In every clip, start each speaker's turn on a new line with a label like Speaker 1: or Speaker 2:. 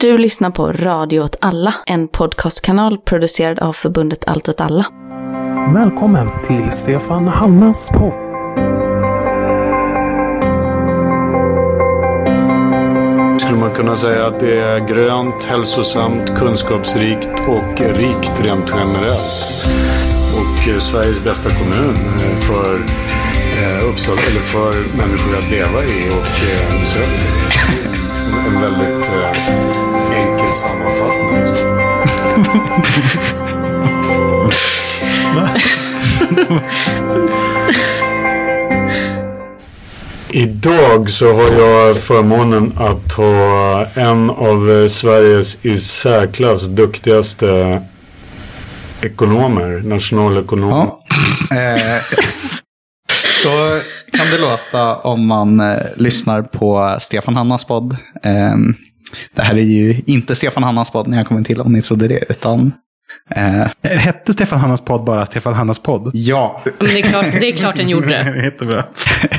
Speaker 1: Du lyssnar på Radio åt alla, en podcastkanal producerad av förbundet Allt åt alla.
Speaker 2: Välkommen till Stefan Hannas podd.
Speaker 3: Skulle man kunna säga att det är grönt, hälsosamt, kunskapsrikt och rikt rent generellt. Och eh, Sveriges bästa kommun eh, för eh, Uppsala, eller för människor att leva i och eh, besöka. En väldigt eh, enkel sammanfattning. Idag så har jag förmånen att ha en av Sveriges i särklass duktigaste ekonomer, nationalekonomer.
Speaker 4: Ja. Eh, så kan det låta om man eh, lyssnar på Stefan Hannas podd. Eh, det här är ju inte Stefan Hannas podd när jag kommer till om ni trodde det, utan eh,
Speaker 2: Hette Stefan Hannas podd bara Stefan Hannas podd?
Speaker 4: ja.
Speaker 5: Men det är klart, det är klart den gjorde det.
Speaker 2: Jättebra.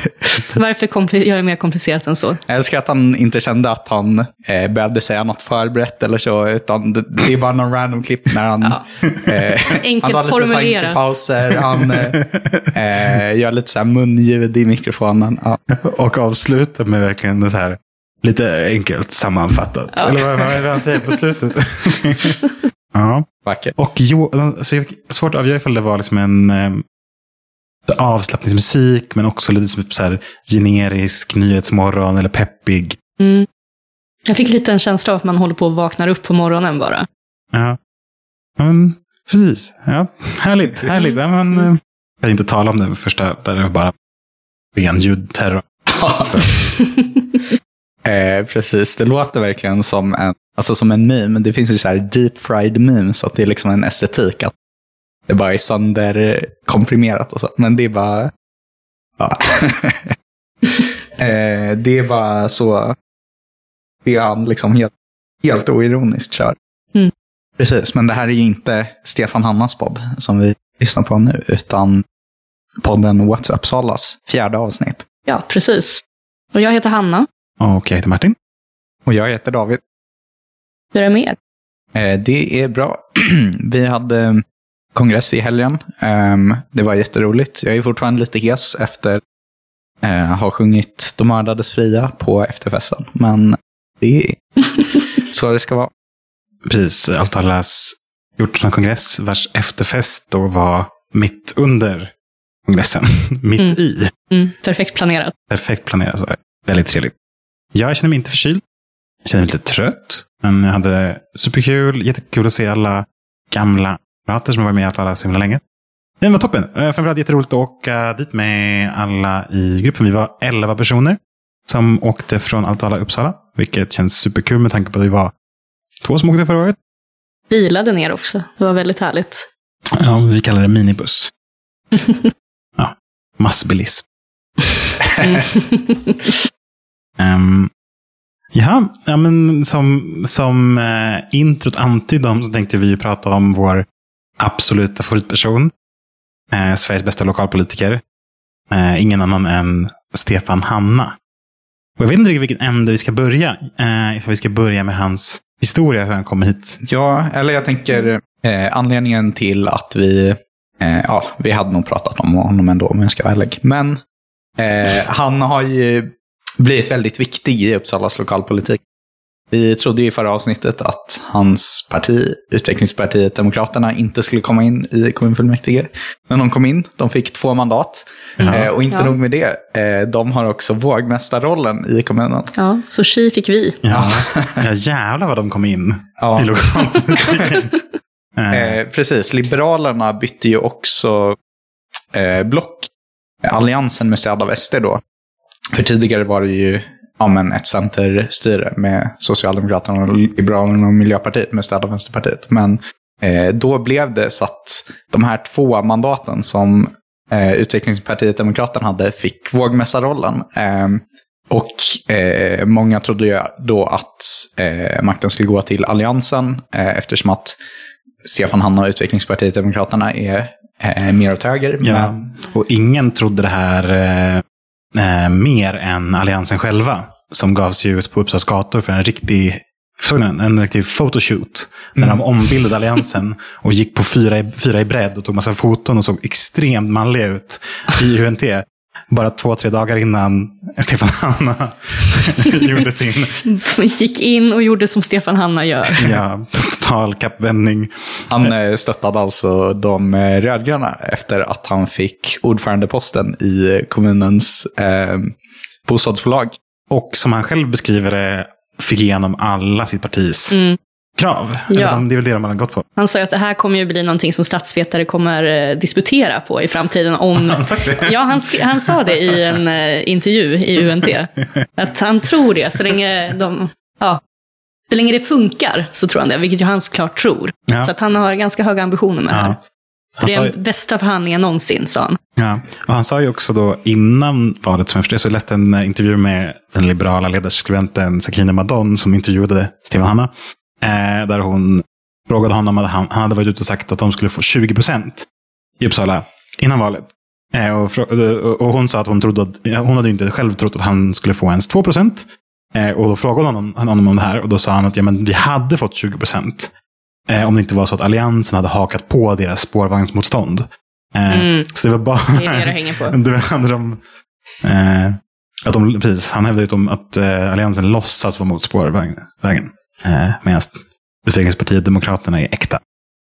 Speaker 5: Varför kompli- göra det mer komplicerat än så?
Speaker 4: Jag älskar att han inte kände att han eh, behövde säga något förberett eller så, utan det, det är bara någon random klipp när han,
Speaker 5: Ja.
Speaker 4: eh,
Speaker 5: Enkelt
Speaker 4: han har lite
Speaker 5: formulerat.
Speaker 4: tankepauser, han eh, eh, gör lite så här munljud i mikrofonen. Ja.
Speaker 2: Och avsluta med verkligen det här lite enkelt sammanfattat.
Speaker 5: Ja.
Speaker 2: Eller vad, vad är det han säger på slutet? Ja.
Speaker 4: Vackert.
Speaker 2: Och jo, så jag- svårt att avgöra ifall det var liksom en eh, avslappningsmusik, men också lite som så här generisk nyhetsmorgon eller peppig.
Speaker 5: Mm. Jag fick lite en känsla av att man håller på att vaknar upp på morgonen bara.
Speaker 2: Ja, men precis. Ja, härligt, härligt. Ja, men, eh, jag kan inte tala om den första, där det var bara ren ljudterror.
Speaker 4: Eh, precis, det låter verkligen som en, alltså som en meme. Det finns ju så här deep fried memes, att det är liksom en estetik. Att det bara är sönderkomprimerat och så. Men det är bara... Ja. eh, det är bara så... Det är han liksom helt, helt oironiskt kör.
Speaker 5: Mm.
Speaker 4: Precis, men det här är ju inte Stefan Hannas podd som vi lyssnar på nu, utan podden What's Uppsalas fjärde avsnitt.
Speaker 5: Ja, precis. Och jag heter Hanna.
Speaker 2: Och jag heter Martin.
Speaker 4: Och jag heter David.
Speaker 5: Hur är det med er?
Speaker 4: Eh, Det är bra. Vi hade kongress i helgen. Ehm, Det var jätteroligt. Jag är fortfarande lite hes efter eh, ha sjungit De mördades fria på efterfesten. Men det är så det ska vara.
Speaker 2: Precis, allt allas gjort någon kongress vars efterfest då var mitt under kongressen. mitt
Speaker 5: Mm.
Speaker 2: i.
Speaker 5: Mm, perfekt planerat.
Speaker 2: Perfekt planerat. Väldigt trevligt. Jag känner mig inte förkyld. Jag känner mig lite trött. Men jag hade superkul. Jättekul att se alla gamla kamrater som har varit med i alla så himla länge. Det var toppen. Eh, Framförallt jätteroligt att åka dit med alla i gruppen. Vi var 11 personer som åkte från allt alla Uppsala. Vilket känns superkul med tanke på att vi var två som åkte förra året.
Speaker 5: Bilade ner också. Det var väldigt härligt.
Speaker 2: Ja, vi kallar det minibuss. ja, massbilism. Um, ja, ja, men som, som eh, introt antydde om så tänkte vi ju prata om vår absoluta favoritperson. Eh, Sveriges bästa lokalpolitiker. Eh, ingen annan än Stefan Hanna. Och jag vet inte riktigt vilken ände vi ska börja. Eh, ifall vi ska börja med hans historia, hur han kom hit.
Speaker 4: Ja, eller jag tänker eh, anledningen till att vi, eh, ja, vi hade nog pratat om honom ändå om jag ska vara ärlig. Men eh, han har ju blivit väldigt viktig i Uppsalas lokalpolitik. Vi trodde ju i förra avsnittet att hans parti, Utvecklingspartiet Demokraterna, inte skulle komma in i kommunfullmäktige. Men de kom in, de fick två mandat.
Speaker 2: Ja.
Speaker 4: Eh, och inte
Speaker 5: Ja.
Speaker 4: nog med det, eh, de har också vågmästarrollen i kommunen.
Speaker 5: Ja, så tji fick vi.
Speaker 2: Ja, ja jävlar vad de kom in
Speaker 4: Ja.
Speaker 2: i lokalpolitiken. Eh,
Speaker 4: Eh, precis, Liberalerna bytte ju också eh, block. Alliansen med stöd av SD då. För tidigare var det ju ja, men ett centerstyre med Socialdemokraterna, och Liberalerna och Miljöpartiet med stöd av Vänsterpartiet. Men eh, då blev det så att de här två mandaten som eh, Utvecklingspartiet Demokraterna hade fick vågmästarrollen. Eh, och eh, många trodde ju då att eh, makten skulle gå till Alliansen eh, eftersom att Stefan Hanna och Utvecklingspartiet Demokraterna är eh, mer åt höger.
Speaker 2: Ja,
Speaker 4: Men,
Speaker 2: och ingen trodde det här eh, mer än Alliansen själva. Som gav sig ut på Uppsalas gator för en riktig såg den? En riktig photoshoot. När de ombildade alliansen och gick på fyra i, fyra i bredd och tog massa foton och såg extremt manliga ut i UNT. Bara två, tre dagar innan Stefan Hanna gjorde sin
Speaker 5: Gick in och gjorde som Stefan Hanna gör.
Speaker 2: ja, total kappvändning.
Speaker 4: Han eh, stöttade alltså de eh, rödgröna efter att han fick ordförandeposten i kommunens eh, bostadsbolag.
Speaker 2: Och som han själv beskriver det, fick igenom alla sitt partis
Speaker 5: Mm.
Speaker 2: krav.
Speaker 5: Ja.
Speaker 2: Eller Det är väl det de har gått på.
Speaker 5: Han sa ju att det här kommer ju bli någonting som statsvetare kommer eh, disputera på i framtiden. Om...
Speaker 2: Han sagt det?
Speaker 5: Ja, han, sk- han sa det i en intervju i UNT. Att han tror det, så länge, de, ja, så länge det funkar så tror han det, vilket ju han såklart tror.
Speaker 2: Ja.
Speaker 5: Så att han har ganska höga ambitioner med det här.
Speaker 2: Ja. Han
Speaker 5: det är
Speaker 2: ju-
Speaker 5: den bästa förhandlingen någonsin, sa han.
Speaker 2: ja. och han sa ju också då innan valet, som jag förstod, så jag läste en eh, intervju med den liberala ledarskribenten Sakine Madon som intervjuade Stefan Hanna. Eh, där hon frågade honom att han, han hade varit ute och sagt att de skulle få 20 procent i Uppsala innan valet. Eh, och, och hon sa att hon, trodde att, ja, hon hade ju inte själv trott att han skulle få ens 2 procent. Eh, och då frågade honom, honom om det här och då sa han att ja, men vi hade fått 20 procent. Eh, om det inte var så att alliansen hade hakat på deras spårvagnsmotstånd. Eh,
Speaker 5: Mm.
Speaker 2: Så det var bara...
Speaker 5: Det är det det hänger på.
Speaker 2: det hade de, eh, att de, precis, han hävdade ju om att eh, alliansen låtsas vara mot spårvägen. Eh, Medan utvecklingspartiet Demokraterna är äkta.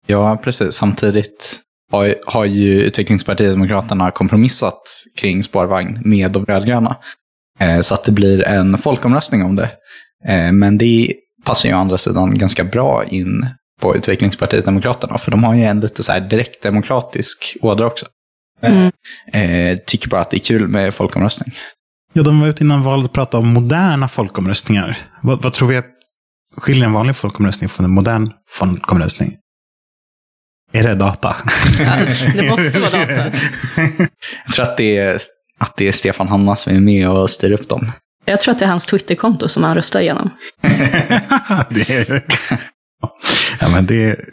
Speaker 4: Ja, precis. Samtidigt har, har ju Utvecklingspartiet Demokraterna kompromissat kring spårvagn med de rödgröna. Eh, så att det blir en folkomröstning om det. Eh, men det passar ju å andra sidan ganska bra in på Utvecklingspartiet Demokraterna. För de har ju en lite så här direktdemokratisk ådra också.
Speaker 5: Mm.
Speaker 4: Eh, tycker bara att det är kul med folkomröstning.
Speaker 2: Ja, de var ute innan valet och pratade om moderna folkomröstningar. Vad, vad tror vi att skiljer en vanlig folkomröstning från en modern folkomröstning? Är det data?
Speaker 5: Ja, det måste vara data.
Speaker 4: Jag tror att det är, att det är Stefan Hanna som är med och styr upp dem.
Speaker 5: Jag tror att det är hans Twitterkonto som han röstar igenom.
Speaker 2: det är... Ja, men det är...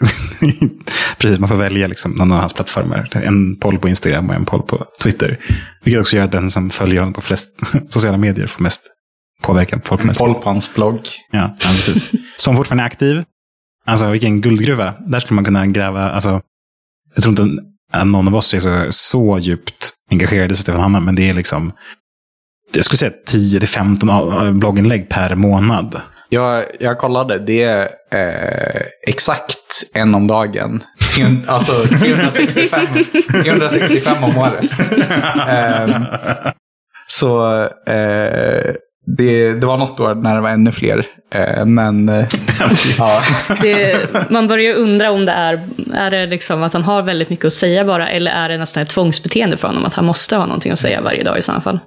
Speaker 2: Precis, man får välja liksom någon av hans plattformar. En poll på Instagram och en poll på Twitter. Vilket också gör att den som följer honom på flest sociala medier får mest påverkan på folk. mest.
Speaker 4: Poll på hans blogg.
Speaker 2: Ja, ja, precis. Som fortfarande är aktiv. Alltså vilken guldgruva. Där skulle man kunna gräva. Alltså, jag tror inte att någon av oss är så, så djupt engagerade som Stefan Hanna. Men det är liksom. Jag skulle säga 10-15 av- blogginlägg per månad.
Speaker 4: Jag, jag kollade, det är eh, exakt en om dagen. 300 Alltså 365, 365 om året. Ehm, så eh, det, det var något år när det var ännu fler. Eh, men eh, ja.
Speaker 5: Det, man börjar ju undra om det är, är det liksom att han har väldigt mycket att säga bara, eller är det nästan ett tvångsbeteende för honom, att han måste ha någonting att säga varje dag i sådana fall.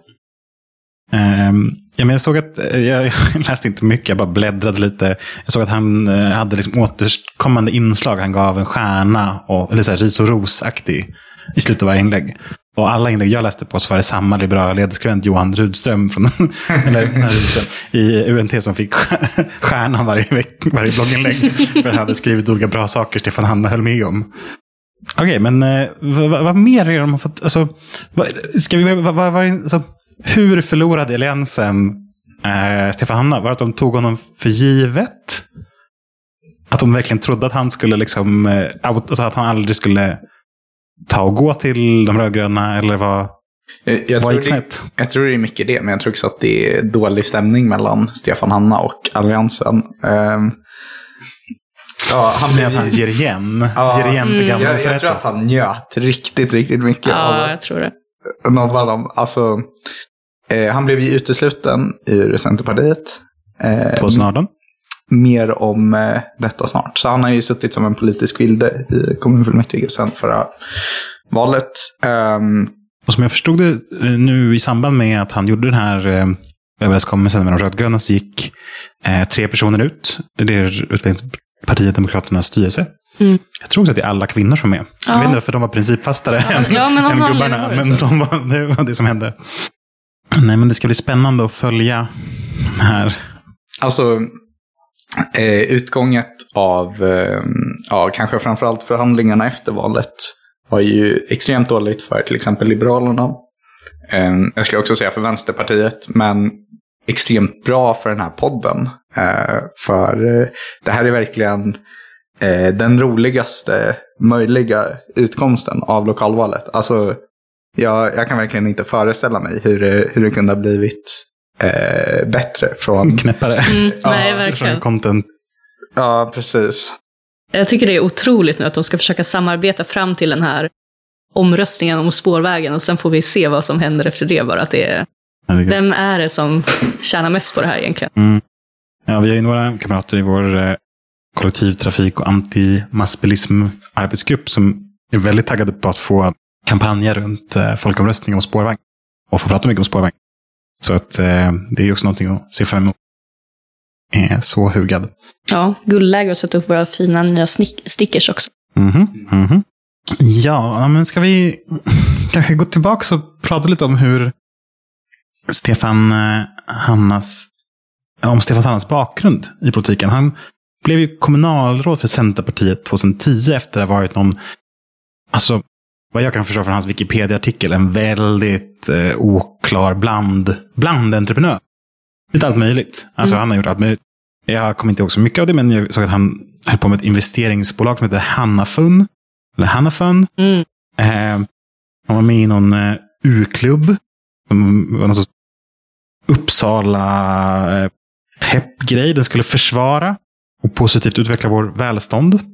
Speaker 2: Ehm, ja, men jag såg att, eh, jag, jag läste inte mycket, jag bara bläddrade lite. Jag såg att han hade liksom återkommande inslag. Han gav en stjärna, och, eller så här, ris och ros-aktig, i slutet av varje inlägg. Och alla inlägg jag läste på så var det samma liberala ledarskribent Johan Rudström, från, eller, Rudström i UNT som fick stjärnan varje, veck, varje blogginlägg. För han hade skrivit olika bra saker Stefan Hanna höll med om. Okej, men eh, vad, vad, mer är de har fått? Alltså, vad, ska vi, vad, vad, alltså, hur förlorade alliansen eh, Stefan Hanna? Var det att de tog honom för givet? Att de verkligen trodde att han skulle liksom, eh, alltså att han aldrig skulle ta och gå till de rödgröna? Eller vad,
Speaker 4: jag, jag,
Speaker 2: vad
Speaker 4: tror
Speaker 2: gick
Speaker 4: det,
Speaker 2: snett?
Speaker 4: jag tror det är mycket det, men jag tror också att det är dålig stämning mellan Stefan Hanna och Alliansen. Ehm, ja, han
Speaker 2: Blev han ger igen?
Speaker 4: Ja.
Speaker 2: ger igen för
Speaker 5: Mm.
Speaker 2: gamla
Speaker 4: jag, jag tror att han njöt riktigt, riktigt mycket av
Speaker 5: Ja,
Speaker 4: att
Speaker 5: jag tror det.
Speaker 4: nobba dem. Alltså, eh, han blev ju utesluten ur Centerpartiet. Eh,
Speaker 2: 2018?
Speaker 4: Mer om eh, detta snart. Så han har ju suttit som en politisk vilde i kommunfullmäktige sedan förra valet. Ehm,
Speaker 2: Och som jag förstod det eh, nu i samband med att han gjorde den här eh, överenskommelsen med de rödgröna så gick eh, tre personer ut. Det är Utvecklingspartiet Demokraternas styrelse.
Speaker 5: Mm.
Speaker 2: Jag tror också att det är alla kvinnor som är med. Jag
Speaker 5: Ja.
Speaker 2: vet inte varför de var principfastare
Speaker 5: Ja,
Speaker 2: än,
Speaker 5: men- ja, men
Speaker 2: än gubbarna. Men de var, det var det som hände. Nej, men det ska bli spännande att följa de här.
Speaker 4: Alltså, eh, utgånget av, eh, ja, kanske framförallt förhandlingarna efter valet var ju extremt dåligt för till exempel Liberalerna. Eh, jag skulle också säga för Vänsterpartiet, men extremt bra för den här podden. Eh, för eh, det här är verkligen eh, den roligaste möjliga utkomsten av lokalvalet. Alltså, jag, jag kan verkligen inte föreställa mig hur det, hur det kunde ha blivit eh, bättre från...
Speaker 2: Knäppare.
Speaker 5: Mm, nej,
Speaker 4: Ja,
Speaker 5: verkligen.
Speaker 2: Från content.
Speaker 4: Ja, precis.
Speaker 5: Jag tycker det är otroligt nu att de ska försöka samarbeta fram till den här omröstningen om spårvägen och sen får vi se vad som händer efter det bara. Att det är, vem är det som tjänar mest på det här egentligen?
Speaker 2: Mm. Ja, vi har ju några kamrater i vår eh, kollektivtrafik och antimassbilism-arbetsgrupp som är väldigt taggade på att få kampanjer runt eh, folkomröstning om spårvagn. Och få prata mycket om spårvagn. Så att eh, det är ju också någonting att se fram emot. Är så hugad.
Speaker 5: Ja, guldläge att sätta upp våra fina nya stickers också.
Speaker 2: Mhm, mhm. Ja, ja, men ska vi kanske gå tillbaka och prata lite om hur Stefan eh, Hannas, om Stefan Hannas bakgrund i politiken. Han blev ju kommunalråd för Centerpartiet 2010 efter att ha varit någon, alltså vad jag kan förstå från hans Wikipedia-artikel, en väldigt eh, oklar bland, blandentreprenör. Lite allt möjligt. Alltså han har gjort allt möjligt. Jag kommer inte ihåg så mycket av det, men jag såg att han höll på med ett investeringsbolag som heter Hannafun. Eller Hannafun.
Speaker 5: Mm.
Speaker 2: Eh, han var med i någon eh, U-klubb. Någon sorts Uppsala eh, peppgrej. Den skulle försvara och positivt utveckla vår välstånd.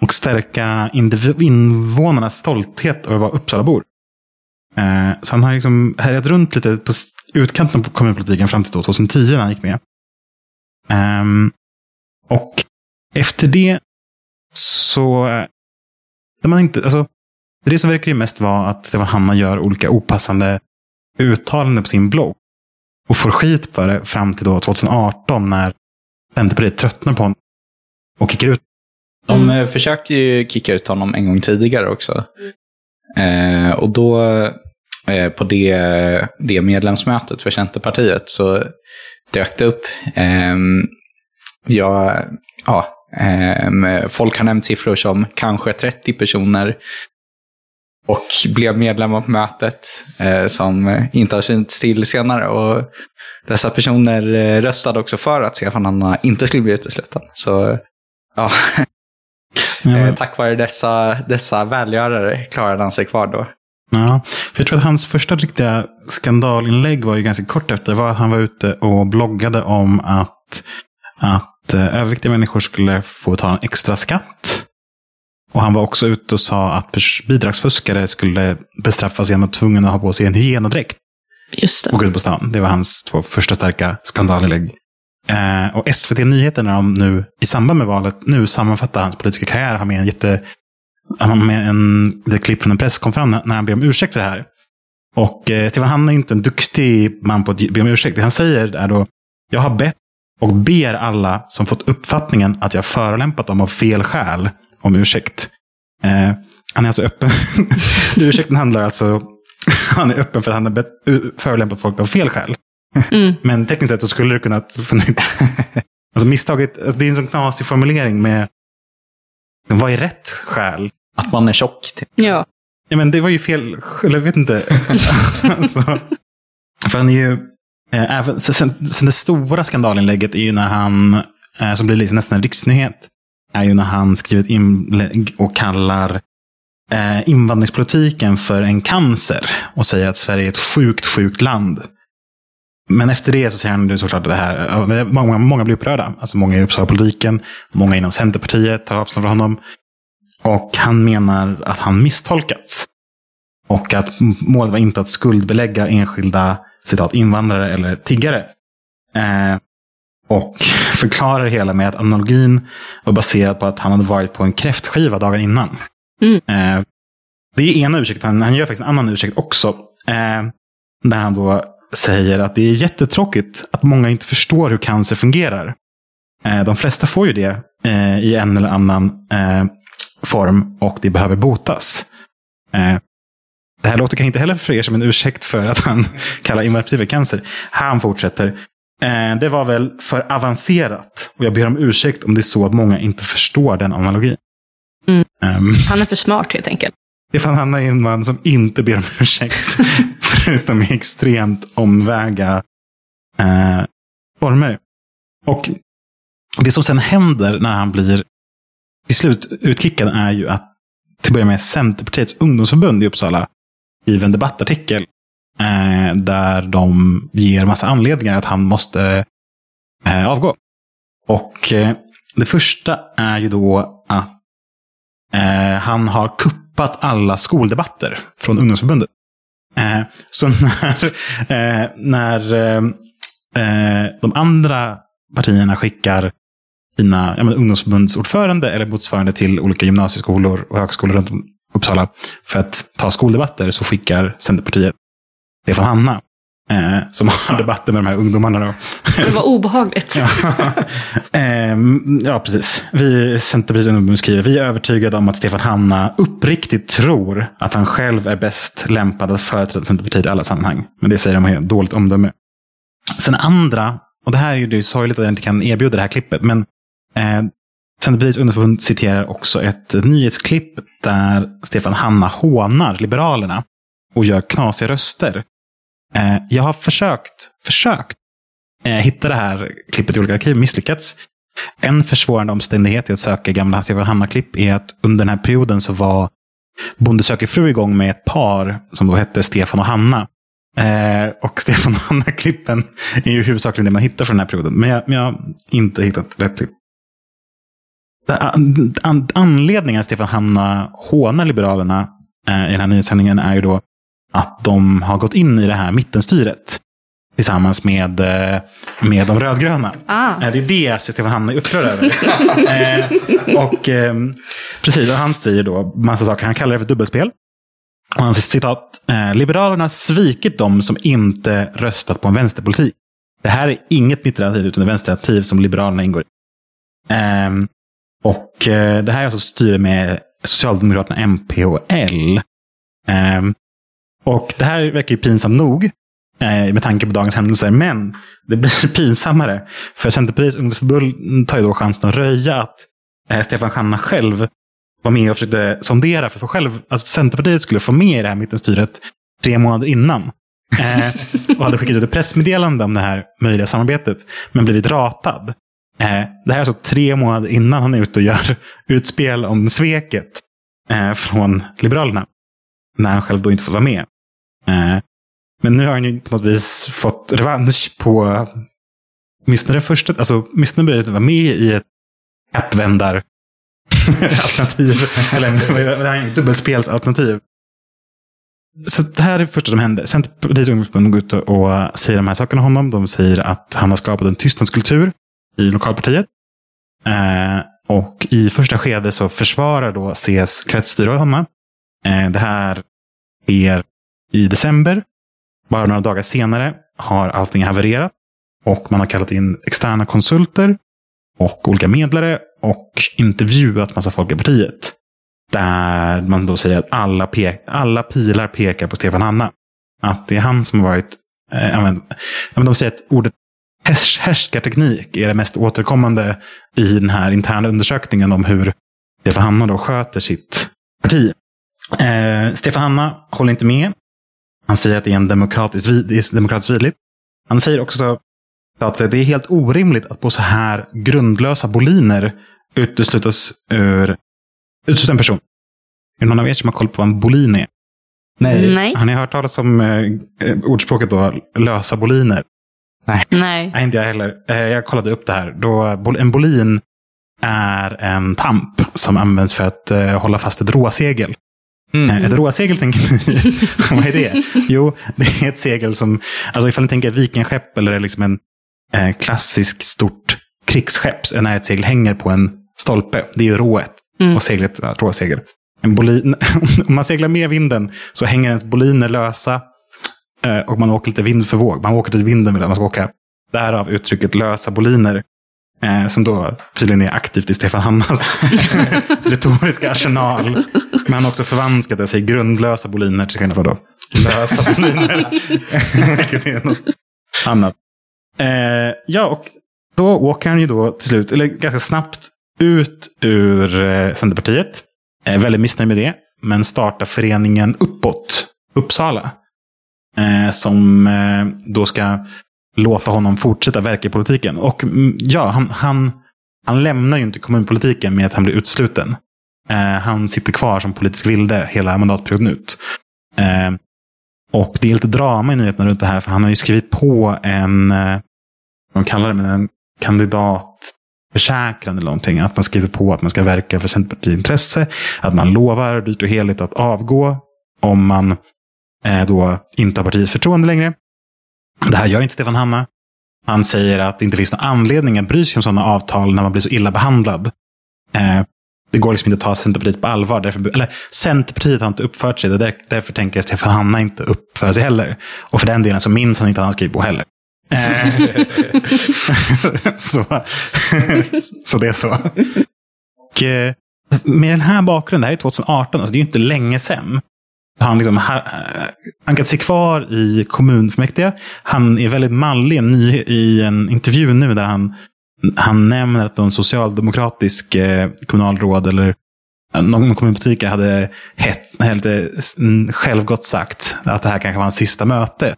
Speaker 2: Och stärka invånarnas stolthet över att vara Uppsalabor. Eh, så han har liksom härjat runt lite på utkanten på kommunpolitiken fram till 2010 när han gick med. Eh, och efter det så... Det När man inte, alltså, det som verkar ju mest vara att det var han gör olika opassande uttalanden på sin blogg. Och får skit för det fram till då 2018 när Centerpartiet tröttnar på honom. Och kickar ut.
Speaker 4: De eh, försökte ju kicka ut honom en gång tidigare också. Eh, och då, eh, på det, det medlemsmötet för Centerpartiet, så dök det upp. ehm, ja, ja, ehm, folk har nämnt siffror som kanske 30 personer. Och blev medlemmar på mötet eh, som inte har synts till senare. Och dessa personer eh, röstade också för att Stefan Hanna inte skulle bli utesluten. Så ja,
Speaker 2: Ja, men-
Speaker 4: tack vare dessa, dessa välgörare klarade han sig kvar då.
Speaker 2: Ja, för jag tror att hans första riktiga skandalinlägg var ju ganska kort efter. Var att han var ute och bloggade om att, att eh, överviktiga människor skulle få ta en extra skatt. Och han var också ute och sa att bidragsfuskare skulle bestraffas genom att tvungen att ha på sig en hygienodräkt
Speaker 5: Just det.
Speaker 2: och gå ut på stan. Det var hans två första starka skandalinlägg. Eh, och SVT Nyheter när de nu i samband med valet nu sammanfattar hans politiska karriär har med en jätte... Han har med en, ett klipp från en presskonferens när- han ber om ursäkt för det här. Och eh, Stefan Hanna är inte en duktig man på att be om ursäkt. Det han säger är då, jag har bett och ber alla som fått uppfattningen att jag förolämpat dem av fel skäl om ursäkt. Eh, han är alltså öppen. Ursäkten handlar alltså, han är öppen för att han har förolämpat folk av fel skäl.
Speaker 5: Mm.
Speaker 2: Men tekniskt sett så skulle det kunnat funnits. alltså misstaget, alltså det är en sån knasig formulering med vad är rätt skäl?
Speaker 4: Att man är tjock. Typ.
Speaker 5: Ja.
Speaker 2: Ja, men det var ju fel, eller jag vet inte. alltså, för han är ju, eh, även, sen, sen det stora skandalinlägget är ju när han, eh, som blir liksom nästan en riksnyhet, är ju när han skriver ett inlägg och kallar eh, invandringspolitiken för en cancer och säger att Sverige är ett sjukt, sjukt land. Men efter det så säger han såklart det här, många, många blir upprörda. Alltså många i Uppsala-politiken, många inom Centerpartiet tar avstånd från honom. Och han menar att han misstolkats. Och att målet var inte att skuldbelägga enskilda citat, invandrare eller tiggare. Eh, och förklarar det hela med att analogin var baserad på att han hade varit på en kräftskiva dagen innan.
Speaker 5: Mm.
Speaker 2: Eh, det är ena ursäkten. Han, han gör faktiskt en annan ursäkt också. Eh, där han då säger att det är jättetråkigt att många inte förstår hur cancer fungerar. Eh, de flesta får ju det eh, i en eller annan eh, form och det behöver botas. Det här låter kanske inte heller för er som en ursäkt för att han kallar invandring för cancer. Han fortsätter. Det var väl för avancerat och jag ber om ursäkt om det är så att många inte förstår den analogin.
Speaker 5: Mm.
Speaker 2: Ehm,
Speaker 5: Han är för smart helt enkelt.
Speaker 2: Stefan Hanna är en man som inte ber om ursäkt. förutom i extremt omväga eh, former. Och det som sen händer när han blir till slut utkickad är ju att till att börja med Centerpartiets ungdomsförbund i Uppsala skriver en debattartikel eh, där de ger massa anledningar att han måste eh, avgå. Och eh, det första är ju då att eh, han har kuppat alla skoldebatter från ungdomsförbundet. Eh, så när, eh, när eh, eh, de andra partierna skickar sina ja, ungdomsförbundsordförande eller motsvarande till olika gymnasieskolor och högskolor runt om Uppsala för att ta skoldebatter så skickar Centerpartiet Stefan Hanna. Eh, som har debatter med de här ungdomarna. Då.
Speaker 5: Det var obehagligt.
Speaker 2: ja. Eh, ja, precis. Vi Centerpartiet ungdom skriver, vi är övertygade om att Stefan Hanna uppriktigt tror att han själv är bäst lämpad att företräda Centerpartiet i alla sammanhang. Men det säger de har dåligt omdöme. Sen andra, och det här är ju det sorgligt att jag inte kan erbjuda det här klippet, men eh, Centerpartiets ungdomsförbund citerar också ett nyhetsklipp där Stefan Hanna hånar Liberalerna och gör knasiga röster. Eh, jag har försökt, försökt eh, hitta det här klippet i olika arkiv, misslyckats. En försvårande omständighet i att söka gamla Stefan Hanna-klipp är att under den här perioden så var Bonde söker fru igång med ett par som då hette Stefan och Hanna. Eh, och Stefan och Hanna-klippen är ju huvudsakligen det man hittar från den här perioden. Men jag, men jag har inte hittat rätt klipp. Anledningen att Stefan Hanna hånar Liberalerna eh, i den här nyhetssändningen är ju då att de har gått in i det här mittenstyret tillsammans med, eh, med de rödgröna. Ah. Eh, det är det Stefan Hanna är upprörd över. och precis, och han säger då massa saker. Han kallar det för dubbelspel. Och han säger citat. Liberalerna har svikit dem som inte röstat på en vänsterpolitik. Det här är inget mittalternativ utan ett vänsteralternativ som Liberalerna ingår i. Och eh, det här är alltså styre med Socialdemokraterna, MP och L. Och det här verkar ju pinsamt nog eh, med tanke på dagens händelser. Men det blir pinsammare. För Centerpartiets ungdomsförbund tar ju då chansen att röja att eh, Stefan Schanna själv var med och försökte sondera för att få själv, alltså Centerpartiet skulle få med i det här mittenstyret tre månader innan. Eh, och hade skickat ut ett pressmeddelande om det här möjliga samarbetet, men blivit ratad. Eh, det här är alltså tre månader innan han är ute och gör utspel om sveket eh, från Liberalerna. När han själv då inte får vara med. Eh, men nu har han ju på något vis fått revansch på åtminstone det första, alltså åtminstone börjat vara med i ett appvändar alternativ. Eller dubbelspelsalternativ. Så det här är det första som händer. Centerpartiets ungdomsförbund går ut och säger de här sakerna om honom. De säger att han har skapat en tystnadskultur i lokalpartiet. Eh, och i första skedet så försvarar då CS kretsstyre honom. Eh, det här sker i december. Bara några dagar senare har allting havererat. Och man har kallat in externa konsulter och olika medlare och intervjuat massa folk i partiet. Där man då säger att alla, alla pilar pekar på Stefan Hanna. Att det är han som har varit, eh, men, de säger att ordet härskarteknik är det mest återkommande i den här interna undersökningen om hur Stefan Hanna då sköter sitt parti. Eh, Stefan Hanna håller inte med. Han säger att det är en demokratiskt, demokratiskt vidligt. Han säger också att det är helt orimligt att på så här grundlösa boliner uteslutas ur utesluta en person. Är det någon av er som har koll på vad en bolin är?
Speaker 5: Nej. Nej.
Speaker 2: Har ni hört talas om eh, ordspråket då, lösa boliner?
Speaker 5: Nej. Nej.
Speaker 2: Nej, inte jag heller. Eh, jag kollade upp det här. Då, en bolin är en tamp som används för att uh, hålla fast ett råsegel. Mm. Eh, ett råsegel tänker ni, vad är det? Jo, det är ett segel som, alltså ifall ni tänker vikingskepp eller liksom en eh, klassisk stort krigsskepp, när ett segel hänger på en stolpe, det är rået. Mm. Och seglet, ja, råsegel. En bolin, om man seglar med vinden så hänger ens boliner lösa Eh, och man åker lite vind för våg. Man åker till vinden man ska åka. Därav uttrycket lösa boliner. Eh, som då tydligen är aktivt i Stefan Hammas retoriska arsenal. Men han har också förvanskat det och säger grundlösa boliner till skillnad från då lösa boliner. Vilket är något annat. Eh, ja, och då åker han ju då till slut, eller ganska snabbt, ut ur eh, Centerpartiet. Är väldigt missnöjd med det. Men startar föreningen Uppåt, Uppsala. Eh, som eh, då ska låta honom fortsätta verka i politiken. Och mm, ja, han, han han lämnar ju inte kommunpolitiken med att han blir utsluten. Eh, han sitter kvar som politisk vilde hela mandatperioden ut. Eh, och det är lite drama i nyheterna runt det här, för han har ju skrivit på en, eh, vad kallar det, men en kandidatförsäkran eller någonting. Att man skriver på att man ska verka för Centerpartiets intresse. Att man lovar dyrt och heligt att avgå om man eh, då inte har partiets förtroende längre. Det här gör inte Stefan Hanna. Han säger att det inte finns någon anledning att bry sig om sådana avtal när man blir så illa behandlad. Eh, det går liksom inte att ta Centerpartiet på allvar. Därför, eller Centerpartiet har inte uppfört sig. Där, därför tänker jag Stefan Hanna inte uppföra sig heller. Och för den delen så minns han inte att han skrivit på heller. Eh, så, så det är så. Och, eh, med den här bakgrunden, det här är 2018, alltså det är ju inte länge sedan. Han liksom, han kan se kvar i kommunfullmäktige. Han är väldigt mallig ny, i en intervju nu där han, han nämner att någon socialdemokratisk eh, kommunalråd eller någon kommunpolitiker hade hett, lite självgott sagt att det här kanske var hans sista möte.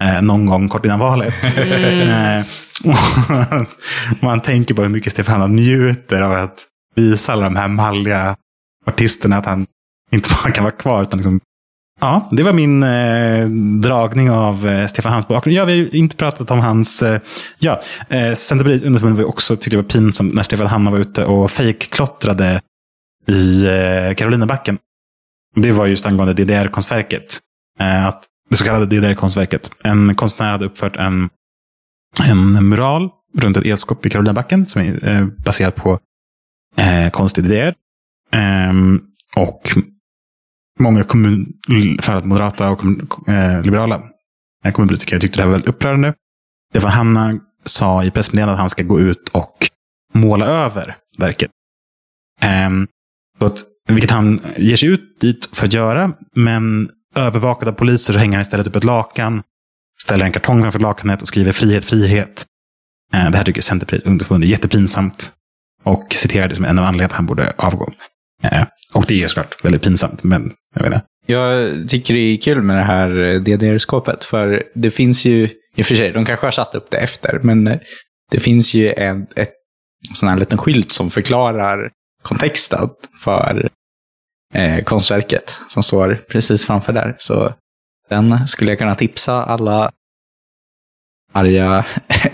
Speaker 2: Eh, någon gång kort innan valet. Mm. man tänker på hur mycket Stefan njuter av att visa alla de här malliga artisterna att han inte bara kan vara kvar utan liksom Ja, det var min eh, dragning av eh, Stefan Hans bakgrund. Ja, vi har inte pratat om hans... Eh, ja, eh, Centerpartiet ungdomsförbundet var också tyckte det var pinsamt när Stefan Hanna var ute och fejkklottrade i eh, Karolinabacken. Det var just angående DDR-konstverket. Eh, att det så kallade DDR-konstverket. En konstnär hade uppfört en, en mural runt ett elskåp i Karolinabacken som är eh, baserat på eh, konst i DDR. Ehm, och många kommun, framförallt moderata och eh, liberala eh, kommunpolitiker tyckte det här var väldigt upprörande. Det var Hanna sa i pressmeddelandet att han ska gå ut och måla över verket. Um, att, vilket han ger sig ut dit för att göra, men övervakad av poliser så hänger han istället upp ett lakan, ställer en kartong framför lakanet och skriver frihet, frihet. Uh, det här tycker Centerpartiets ungdomsförbund är jättepinsamt. Och citerar det som en av anledningarna att han borde avgå. Och det är såklart väldigt pinsamt, men jag vet inte.
Speaker 4: Jag tycker det är kul med det här DDR-skåpet, för det finns ju, i och för sig, de kanske har satt upp det efter, men det finns ju en ett, sån här liten skylt som förklarar kontexten för eh, konstverket som står precis framför där. Så den skulle jag kunna tipsa alla arga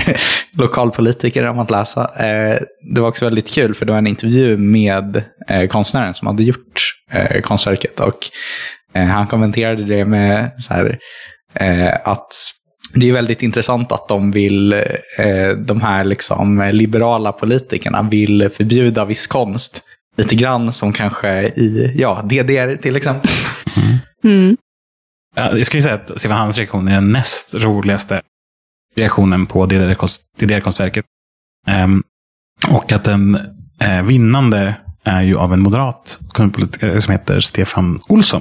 Speaker 4: lokalpolitiker om att läsa. Eh, det var också väldigt kul för det var en intervju med eh, konstnären som hade gjort eh, konstverket. Och han kommenterade det med så här, att det är väldigt intressant att de vill, de här liksom liberala politikerna vill förbjuda viss konst. Lite grann som kanske i ja, DDR till exempel.
Speaker 2: Mm. Ja, jag skulle säga att Stefan Hans reaktion är den näst roligaste reaktionen på DDR-konstverket. Um, och att den uh, vinnande är ju av en moderat kommunpolitiker som heter Stefan Olsson.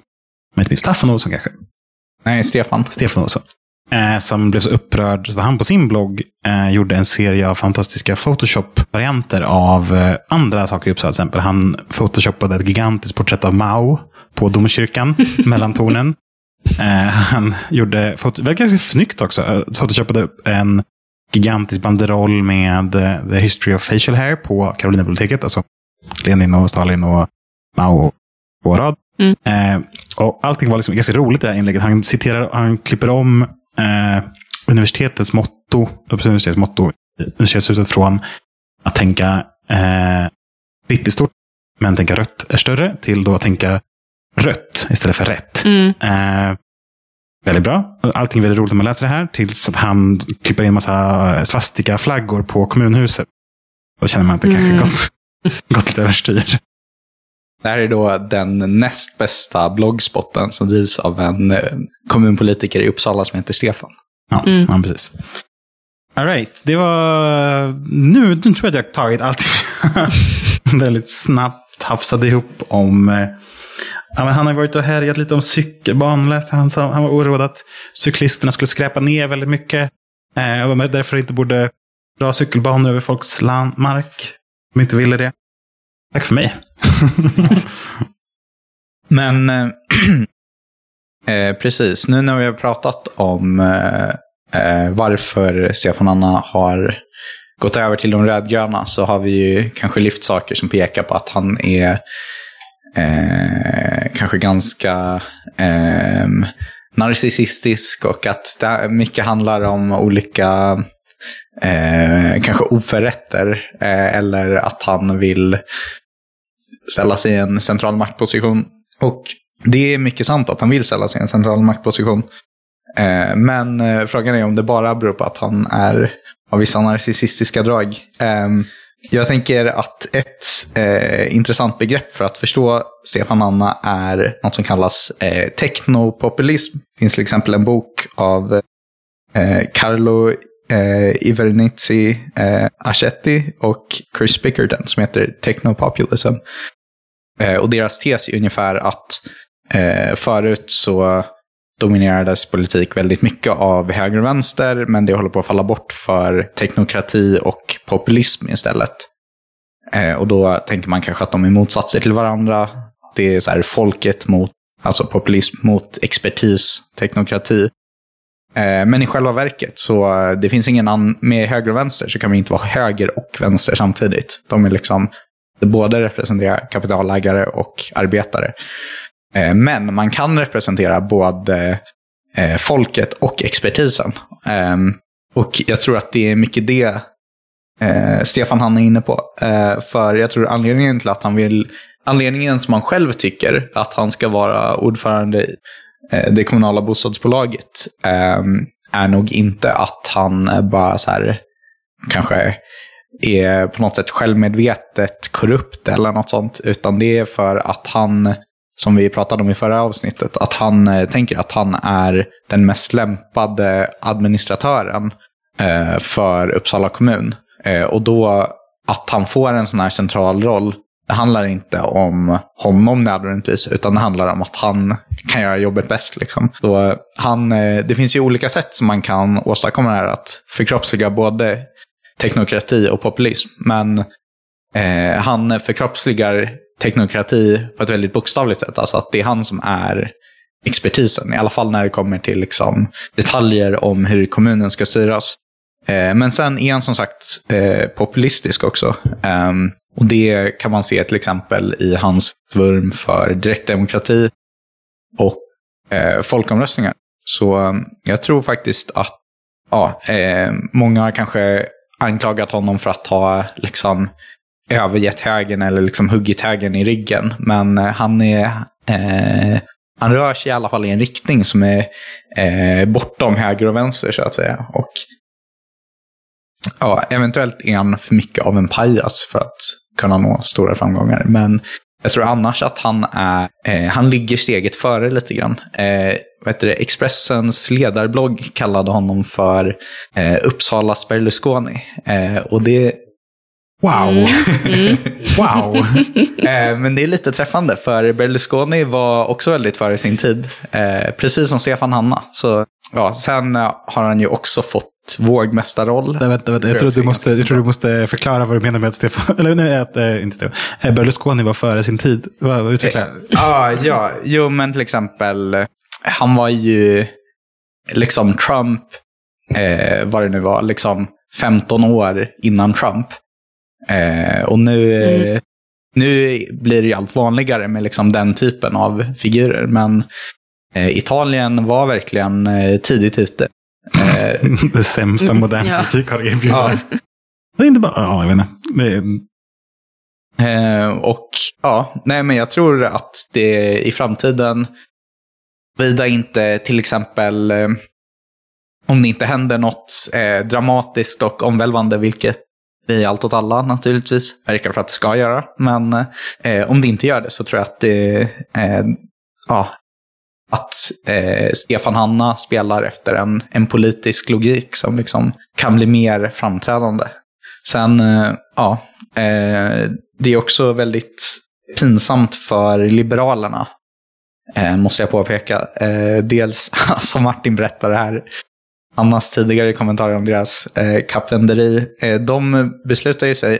Speaker 2: Inte Staffan Olsson kanske?
Speaker 4: Nej, Stefan.
Speaker 2: Stefan Olsson. Uh, som blev så upprörd så han på sin blogg uh, gjorde en serie av fantastiska Photoshop-varianter av andra saker i Uppsala. Till exempel han photoshoppade ett gigantiskt porträtt av Mao på domkyrkan mellan tornen. Eh, han gjorde, det var ganska snyggt också, eh, photoshopade upp en gigantisk banderoll med uh, The History of Facial Hair på Karolina-biblioteket. Alltså Lenin och Stalin och Mao på rad. Mm. Eh, och allting var liksom ganska roligt i det här inlägget. Han citerar, han klipper om eh, universitetets motto, Uppsala universitets motto, universitetshuset från att tänka eh, vitt stort, men tänka rött är större, till då att tänka rött istället för rätt. Mm. Eh, väldigt bra. Allting är väldigt roligt när man läser det här. Tills att han klipper in en massa svastika-flaggor på kommunhuset. Då känner man att det mm. kanske gått, gått lite överstyr.
Speaker 4: Det här är då den näst bästa bloggspotten som drivs av en eh, kommunpolitiker i Uppsala som heter Stefan.
Speaker 2: Ja, mm. ja precis. All right, det var... Nu, nu tror jag att jag tagit allt väldigt snabbt hafsade ihop om eh, Ja, men han har varit och härjat lite om cykelbanor. Han, han var oroad att cyklisterna skulle skräpa ner väldigt mycket. Eh, och de därför inte borde dra cykelbanor över folks land, mark. De inte ville det. Tack för mig.
Speaker 4: men eh, eh, precis, nu när vi har pratat om eh, eh varför Stefan Anna har gått över till de rödgröna så har vi ju kanske lyft saker som pekar på att han är eh, kanske ganska eh, narcissistisk och att det mycket handlar om olika eh, kanske oförrätter eh, eller att han vill ställa sig i en central maktposition. Och det är mycket sant att han vill ställa sig i en central maktposition. Eh, men eh, frågan är om det bara beror på att han är av vissa narcissistiska drag. Eh, jag tänker att ett eh, intressant begrepp för att förstå Stefan Anna är något som kallas eh, technopopulism. Det finns till exempel en bok av eh, Carlo eh, Ivernizzi eh, Achetti och Chris Bickerton som heter Technopopulism. Eh, och deras tes är ungefär att eh, förut så dominerades politik väldigt mycket av höger och vänster, men det håller på att falla bort för teknokrati och populism istället. Eh, och då tänker man kanske att de är motsatser till varandra. Det är så här folket mot, alltså populism mot expertis, teknokrati. Eh, men i själva verket så eh, det finns ingen annan, med höger och vänster så kan vi inte vara höger och vänster samtidigt. De är liksom, både representerar kapitalägare och arbetare. Eh, men man kan representera både eh, folket och expertisen. Ehm, och jag tror att det är mycket det eh, Stefan han är inne på. För jag tror anledningen till att han vill, anledningen som han själv tycker att han ska vara ordförande i det kommunala bostadsbolaget ehm, är nog inte att han bara så här kanske är på något sätt självmedvetet korrupt eller något sånt. Utan det är för att han som vi pratade om i förra avsnittet, att han eh, tänker att han är den mest lämpade administratören eh, för Uppsala kommun. Eh, och då att han får en sån här central roll, det handlar inte om honom nödvändigtvis, utan det handlar om att han kan göra jobbet bäst. Liksom. Så han, eh, det finns ju olika sätt som man kan åstadkomma det här, att förkroppsliga både teknokrati och populism. Men eh, han förkroppsligar teknokrati på ett väldigt bokstavligt sätt. Alltså att det är han som är expertisen, i alla fall när det kommer till liksom detaljer om hur kommunen ska styras. Eh, men sen är han som sagt eh, populistisk också. Eh, och det kan man se till exempel i hans vurm för direktdemokrati och eh, folkomröstningar. Så ehm, jag tror faktiskt att ja, eh, många har kanske anklagat honom för att ha liksom, övergett högen eller liksom huggit högen i ryggen. Men eh, han är... Eh, han rör sig i alla fall i en riktning som är eh, bortom höger och vänster så att säga. Och ja, eventuellt är han för mycket av en pajas för att kunna nå stora framgångar. Men jag tror annars att han är, eh, han ligger steget före lite grann. Eh, vad heter det? Expressens ledarblogg kallade honom för eh, Uppsalas Berlusconi. Eh, och det
Speaker 2: Wow! Mm. Mm. wow!
Speaker 4: eh, men det är lite träffande, för Berlusconi var också väldigt före sin tid. Eh, precis som Stefan Hanna. Så, ja, sen eh, har han ju också fått vågmästarroll.
Speaker 2: Nej, vänta, vänta. Jag, tror du måste, jag tror du måste förklara vad du menar med att Stefan, eller nej, att, äh, inte Stefan, äh, Berlusconi var före sin tid. Utveckla.
Speaker 4: Eh, ah, ja, jo men till exempel, han var ju liksom Trump, eh, vad det nu var, liksom 15 år innan Trump. Eh, och nu, mm. nu blir det ju allt vanligare med liksom den typen av figurer. Men eh, Italien var verkligen eh, tidigt ute.
Speaker 2: Eh, det sämsta mm, modern ja. politik har erbjudit. Ja. Det är inte bara, ja, jag vet inte.
Speaker 4: Eh, och ja, nej men jag tror att det i framtiden, vida inte till exempel eh, om det inte händer något eh, dramatiskt och omvälvande, vilket i Allt åt alla naturligtvis. Verkar för att det ska göra. Men eh, om det inte gör det så tror jag att det eh, ja, att eh, Stefan Hanna spelar efter en, en politisk logik som liksom kan bli mer framträdande. Sen, eh, ja, eh, det är också väldigt pinsamt för Liberalerna, eh, måste jag påpeka. Eh, dels, som Martin berättade här, Annas tidigare kommentarer om deras eh, kappvänderi. Eh, de beslutar ju sig.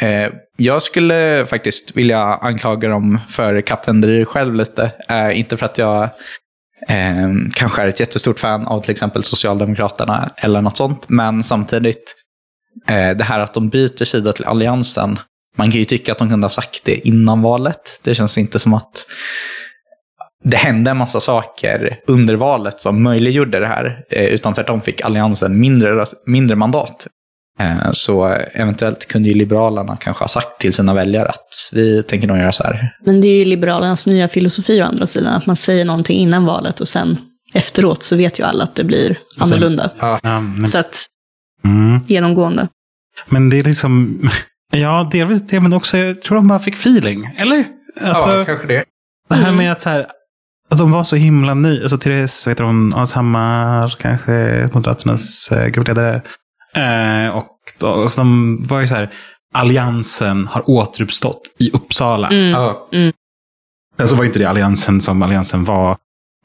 Speaker 4: Eh, jag skulle faktiskt vilja anklaga dem för kappvänderi själv lite. Eh, inte för att jag eh, kanske är ett jättestort fan av till exempel Socialdemokraterna eller något sånt. Men samtidigt, eh, det här att de byter sida till Alliansen, man kan ju tycka att de kunde ha sagt det innan valet. Det känns inte som att det hände en massa saker under valet som möjliggjorde det här, eh, utan tvärtom fick Alliansen mindre, mindre mandat. Eh, så eventuellt kunde ju Liberalerna kanske ha sagt till sina väljare att vi tänker nog göra så här.
Speaker 5: Men det är ju Liberalernas nya filosofi å andra sidan, att man säger någonting innan valet och sen efteråt så vet ju alla att det blir annorlunda.
Speaker 2: Ja, men,
Speaker 5: Så att,
Speaker 2: mm.
Speaker 5: genomgående.
Speaker 2: men det är liksom... Ja, delvis det, men också jag tror de bara fick feeling. Eller? Alltså,
Speaker 4: kanske det.
Speaker 2: det här med att, så här, att de var så himla nya. Alltså Therese, vet du, hon, Alshammar, kanske Moderaternas eh, gruppledare. Eh, och då, så de var ju så här, Alliansen har återuppstått i Uppsala.
Speaker 5: Mm.
Speaker 4: Ja.
Speaker 2: Sen så var inte det Alliansen som Alliansen var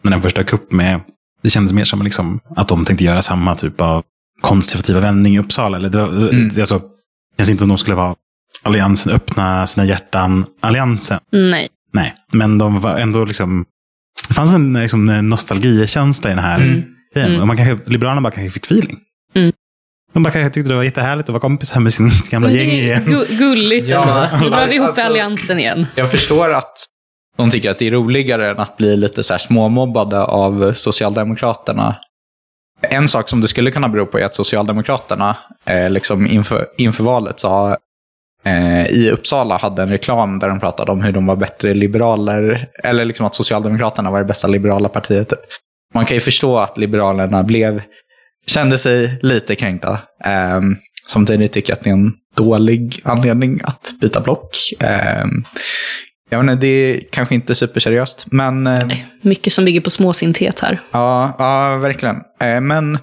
Speaker 2: när den första kupp med. Det kändes mer som liksom att de tänkte göra samma typ av konservativa vändning i Uppsala. Eller det, var,
Speaker 4: Mm.
Speaker 2: det, alltså, det känns inte som de skulle vara Alliansen, öppna sina hjärtan, Alliansen.
Speaker 5: Nej.
Speaker 2: Nej, men de var ändå liksom... Det fanns en liksom, nostalgikänsla i den här
Speaker 4: Mm.
Speaker 2: grejen.
Speaker 5: Mm.
Speaker 2: Och man kanske, Liberalerna bara kanske fick feeling.
Speaker 5: Mm.
Speaker 2: De bara kanske tyckte det var jättehärligt att vara kompisar med sin gamla gäng igen.
Speaker 5: gu- gulligt
Speaker 4: Ja,
Speaker 5: ändå. Nu drar vi ihop
Speaker 4: alltså-
Speaker 5: alliansen igen.
Speaker 4: Jag förstår att de tycker att det är roligare än att bli lite så här småmobbade av Socialdemokraterna. En sak som det skulle kunna bero på är att Socialdemokraterna eh, liksom inför, inför valet sa eh, i Uppsala hade en reklam där de pratade om hur de var bättre liberaler, eller liksom att Socialdemokraterna var det bästa liberala partiet. typ. Man kan ju förstå att Liberalerna blev, kände sig lite kränkta. Eh, samtidigt tycker jag att det är en dålig anledning att byta block. Eh, jag vet inte, det är kanske inte superseriöst, men eh,
Speaker 5: Mycket som bygger på småsinthet här.
Speaker 4: Ja, ja verkligen. Eh, Men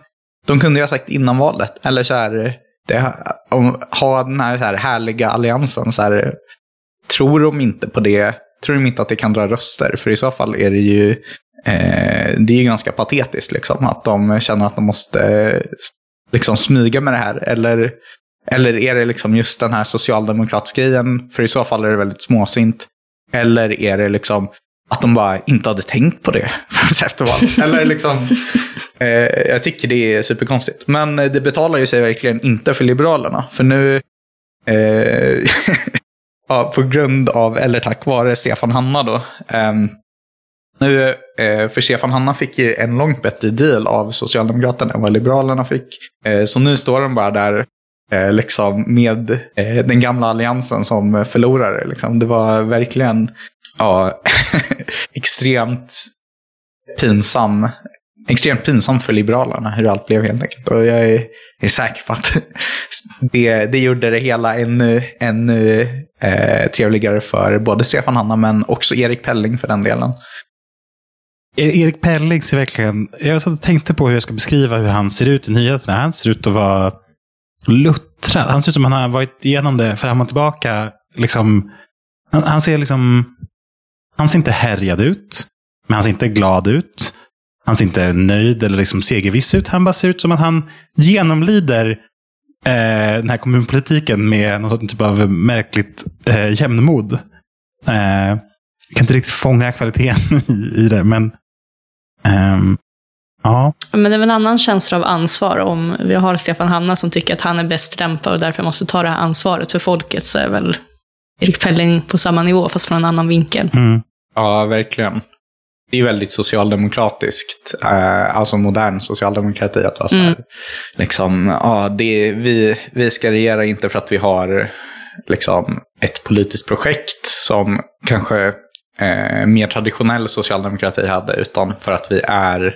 Speaker 4: de kunde ju ha sagt innan valet, eller så här, det, om, ha den här, så här härliga alliansen. Så här, tror de inte på det, tror de inte att det kan dra röster? För i så fall är det ju, eh, det är ju ganska patetiskt liksom, att de känner att de måste liksom smyga med det här. Eller, eller är det liksom just den här socialdemokratiska grejen? För i så fall är det väldigt småsint. Eller är det liksom att de bara inte hade tänkt på det efter valet. Eller liksom, eh, jag tycker det är superkonstigt. Men eh, det betalar ju sig verkligen inte för Liberalerna. För nu, eh, ja, på grund av, eller tack vare Stefan Hanna då. Eh, nu, eh, för Stefan Hanna fick ju en långt bättre deal av Socialdemokraterna än vad Liberalerna fick. Eh, så nu står de bara där eh, liksom med eh, den gamla alliansen som förlorare. Liksom. Det var verkligen ja, extremt pinsam. Extremt pinsamt för Liberalerna hur allt blev helt enkelt. Och jag är, är säker på att det, det gjorde det hela ännu, ännu eh, trevligare för både Stefan Hanna men också Erik Pelling för den delen.
Speaker 2: Erik Pelling ser verkligen... Jag satt och tänkte på hur jag ska beskriva hur han ser ut i nyheterna. Han ser ut att vara luttrad. Han ser ut som att han har varit igenom det fram och tillbaka. Liksom, han, han ser liksom... Han ser inte härjad ut. Men han ser inte glad ut. Han ser inte nöjd eller liksom segerviss ut. Han bara ser ut som att han genomlider eh, den här kommunpolitiken med något typ av märkligt eh, jämnmod. Eh, jag kan inte riktigt fånga kvaliteten i, i det, men ehm, ja.
Speaker 5: Men det är väl en annan känsla av ansvar. Om vi har Stefan Hanna som tycker att han är bäst lämpad och därför måste ta det här ansvaret för folket så är väl Erik Pelling på samma nivå fast från en annan vinkel.
Speaker 2: Mm.
Speaker 4: Ja, verkligen. Det är väldigt socialdemokratiskt, eh, alltså modern socialdemokrati att vara så här.
Speaker 5: Mm.
Speaker 4: Liksom, ja, det, vi, vi ska regera inte för att vi har liksom, ett politiskt projekt som kanske eh, mer traditionell socialdemokrati hade, utan för att vi är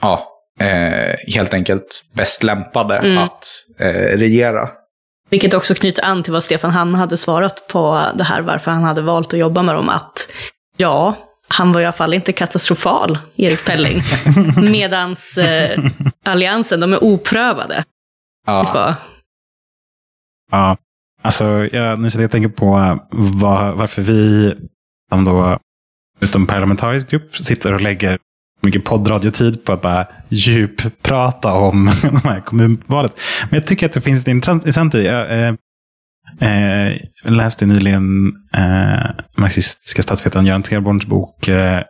Speaker 4: ja, eh, helt enkelt bäst lämpade
Speaker 5: Mm.
Speaker 4: att eh, regera.
Speaker 5: Vilket också knyter an till vad Stefan Hanna hade svarat på det här, varför han hade valt att jobba med dem. Att ja, han var i alla fall inte katastrofal, Erik Pelling. Medans eh, alliansen, de är oprövade.
Speaker 4: Ja.
Speaker 2: Ja. Alltså, jag, nu sitter jag och tänker på vad, varför vi, som då, utom parlamentarisk grupp, sitter och lägger mycket poddradiotid på att bara djupprata om de här kommunvalet. Men jag tycker att det finns ett intressant i det. Eh, jag, eh, läste nyligen eh, marxistiska statsvetaren Göran Treborns bok eh,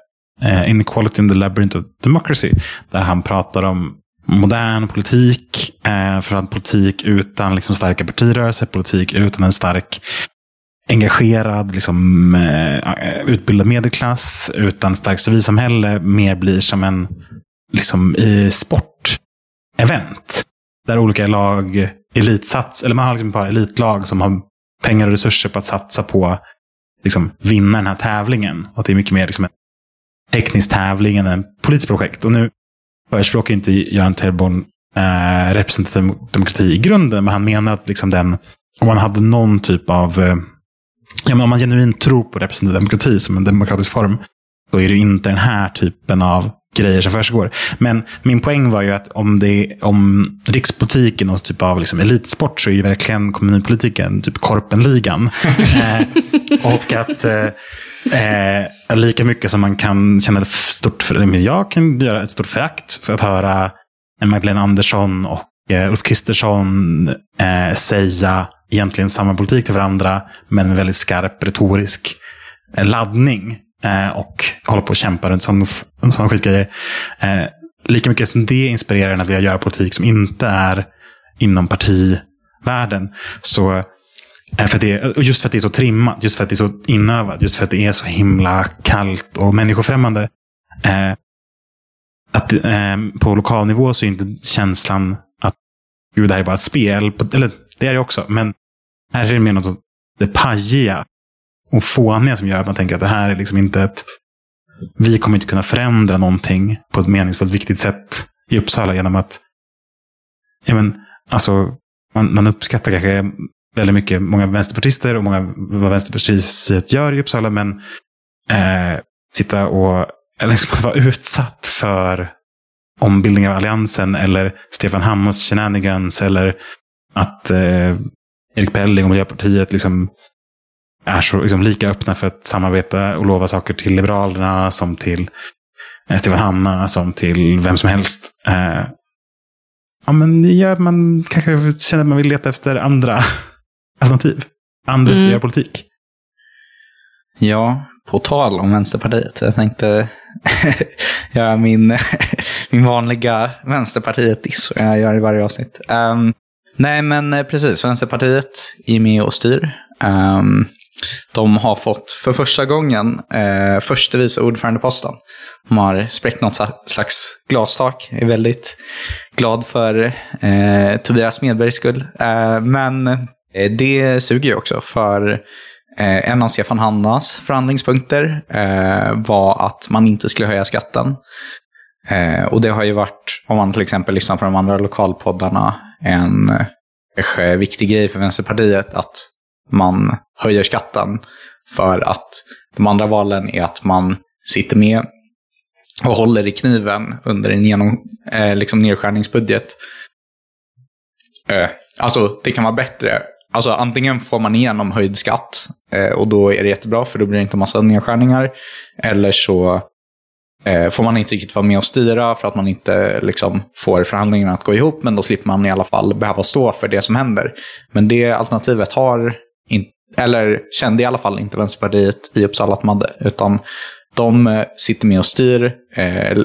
Speaker 2: eh, Inequality in the Labyrinth of Democracy. Där han pratar om modern politik. Eh, för att politik utan liksom, starka partirörelser, politik utan en stark engagerad, liksom, eh, utbildad medelklass, utan starkt civilsamhälle, mer blir som en liksom, i sportevent. Där olika lag elitsats, eller man har liksom ett par elitlag som har pengar och resurser på att satsa på liksom, vinna den här tävlingen. Och att det är mycket mer liksom, en teknisk tävling än en politiskt projekt. Och nu förespråkar inte Göran Terborn eh, representativ demokrati i grunden, men han menar att liksom den, om man hade någon typ av, eh, ja, men om man genuint tror på representativ demokrati som en demokratisk form, då är det inte den här typen av grejer som försiggår. Men min poäng var ju att om, det, om rikspolitiken och typ av liksom elitsport så är ju verkligen kommunpolitiken typ korpenligan. eh, och att eh, Eh, lika mycket som man kan känna stort, för, jag kan göra ett stort förakt för att höra Magdalena Andersson och eh, Ulf Kristersson eh, säga egentligen samma politik till varandra, men med väldigt skarp retorisk eh, laddning. Eh, och hålla på och kämpa runt sådana sån skitgrejer. Eh, lika mycket som det inspirerar när vi göra politik som inte är inom partivärlden, så eh, för det, just för att det är så trimmat, just för att det är så inövat, just för att det är så himla kallt och människofrämmande. Eh, att eh, på lokal nivå så är inte känslan att Gud, det här är bara ett spel. Eller det är det också, men här är det mer något det pajiga och fåniga som gör att man tänker att det här är liksom inte ett... Vi kommer inte kunna förändra någonting på ett meningsfullt, viktigt sätt i Uppsala genom att... Ja, men, alltså, man, man uppskattar kanske väldigt mycket, många vänsterpartister och många vad Vänsterpartiet gör i Uppsala, men eh, sitta och eh, liksom vara utsatt för ombildningar av Alliansen eller Stefan Hammars shenanigans eller att eh, Erik Pelling och Miljöpartiet liksom är så liksom, lika öppna för att samarbeta och lova saker till Liberalerna som till eh, Stefan Hammar som till vem som helst. Eh, ja, men gör man kanske känner att man vill leta efter andra alternativ. Anders mm. politik.
Speaker 4: Ja, på tal om Vänsterpartiet. Jag tänkte göra min, min vanliga Vänsterpartiet-diss. Jag gör i varje avsnitt. Um, nej, men eh, precis. Vänsterpartiet är med och styr. Um, de har fått för första gången eh, förste vice ordförandeposten. De har spräckt något slags glastak. Jag är väldigt glad för eh, Tobias Medbergs skull. Eh, men Eh, det suger ju också, för eh, en av Stefan Hannas förhandlingspunkter eh, var att man inte skulle höja skatten. Eh, och det har ju varit, om man till exempel lyssnar på de andra lokalpoddarna, en eh, viktig grej för Vänsterpartiet att man höjer skatten. För att de andra valen är att man sitter med och håller i kniven under en genom, eh, liksom nedskärningsbudget. Eh, alltså, det kan vara bättre Alltså antingen får man igenom höjd skatt eh, och då är det jättebra för då blir det inte massa nedskärningar. Eller så eh, får man inte riktigt vara med och styra för att man inte liksom, får förhandlingarna att gå ihop. Men då slipper man i alla fall behöva stå för det som händer. Men det alternativet har, eller kände i alla fall inte Vänsterpartiet i Uppsala att de hade. Utan de eh, sitter med och styr eh,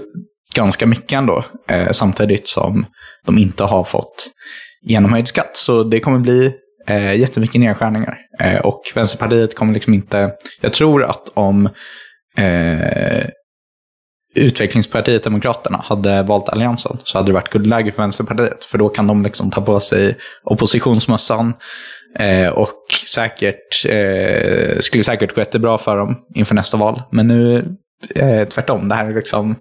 Speaker 4: ganska mycket ändå. Eh, samtidigt som de inte har fått genomhöjd skatt. Så det kommer bli eh, jättemycket nedskärningar. Eh, och Vänsterpartiet kommer liksom inte... Jag tror att om eh, Utvecklingspartiet Demokraterna hade valt Alliansen så hade det varit guldläge för Vänsterpartiet. För då kan de liksom ta på sig oppositionsmössan eh, och säkert, eh, skulle säkert gå jättebra för dem inför nästa val. Men nu eh, tvärtom. Det här är liksom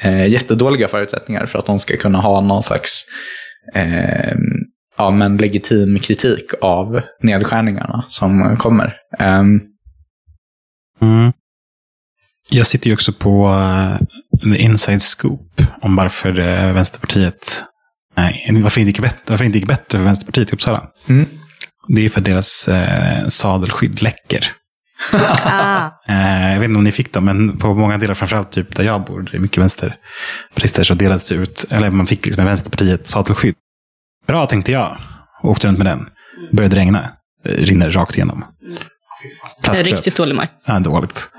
Speaker 4: eh, jättedåliga förutsättningar för att de ska kunna ha någon slags eh, ja, men legitim kritik av nedskärningarna som kommer. Um...
Speaker 2: Mm. Jag sitter ju också på uh, inside scoop om varför uh, Vänsterpartiet Nej, varför det, gick bättre, varför det inte gick bättre för Vänsterpartiet i Uppsala. Mm. Det är för att deras eh, sadelskydd läcker. ah. eh, jag vet inte om ni fick dem, men på många delar, framförallt typ där jag bor, det är mycket vänsterpartister, så delades det ut, eller man fick liksom Vänsterpartiet sadelskydd. Bra tänkte jag. Åkte runt med den. Började regna. Rinner rakt igenom.
Speaker 5: Det är riktigt dålig mark.
Speaker 2: Ja, dåligt.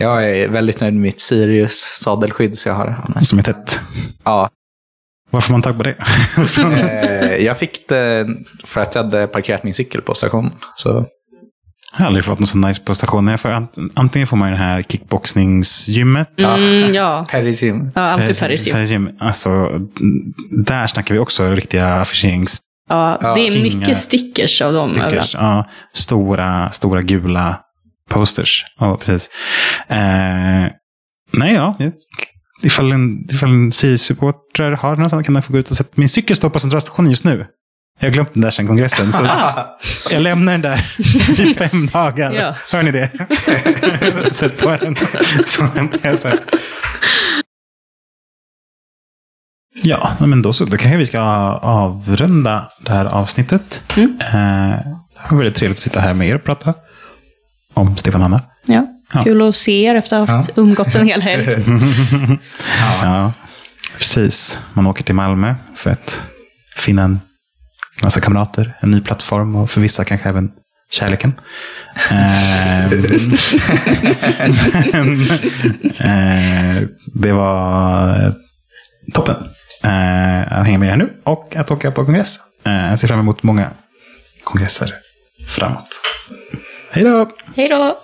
Speaker 4: Jag är väldigt nöjd med mitt Sirius sadelskydd så jag har.
Speaker 2: Som är tätt.
Speaker 4: Ja.
Speaker 2: Var får man tag på det?
Speaker 4: Eh, jag fick det för att jag hade parkerat min cykel på stationen. Så
Speaker 2: Jag har aldrig fått något så nice på stationen. Jag får, ant- antingen får man ju det här kickboxningsgymmet.
Speaker 5: Mm, ja,
Speaker 4: Paris gym.
Speaker 5: ja ju.
Speaker 2: Paris gym. Alltså, där snackar vi också riktiga afficherings...
Speaker 5: Ja, det är
Speaker 2: Kinga.
Speaker 5: mycket stickers av dem
Speaker 2: stickers. Ja, stora, stora gula posters. Ja, precis. Eh, nej, ja. Ifall en, ifall en SIU-supporter har någon sån kan man få gå ut och sätta... Min cykel står på centralstationen just nu. Jag har glömt den där sedan kongressen. Så jag lämnar den där i fem dagar.
Speaker 5: Ja.
Speaker 2: Hör ni det? Sätt på den. Så hämtar jag sen. Ja, men då så. Då kanske vi ska avrunda det här avsnittet.
Speaker 5: Mm.
Speaker 2: Eh, det var väldigt trevligt att sitta här med er och prata om Stefan Hanna.
Speaker 5: Ja.
Speaker 2: Ja.
Speaker 5: Kul att se er efter att ha haft umgåtts en hel helg.
Speaker 2: Ja. precis. Man åker till Malmö för att finna en massa kamrater, en ny plattform och för vissa kanske även kärleken. Eh, men, eh, det var toppen eh, att hänga med er nu och att åka på kongress. Eh, jag ser fram emot många kongresser framåt. Hej då!
Speaker 5: Hej då!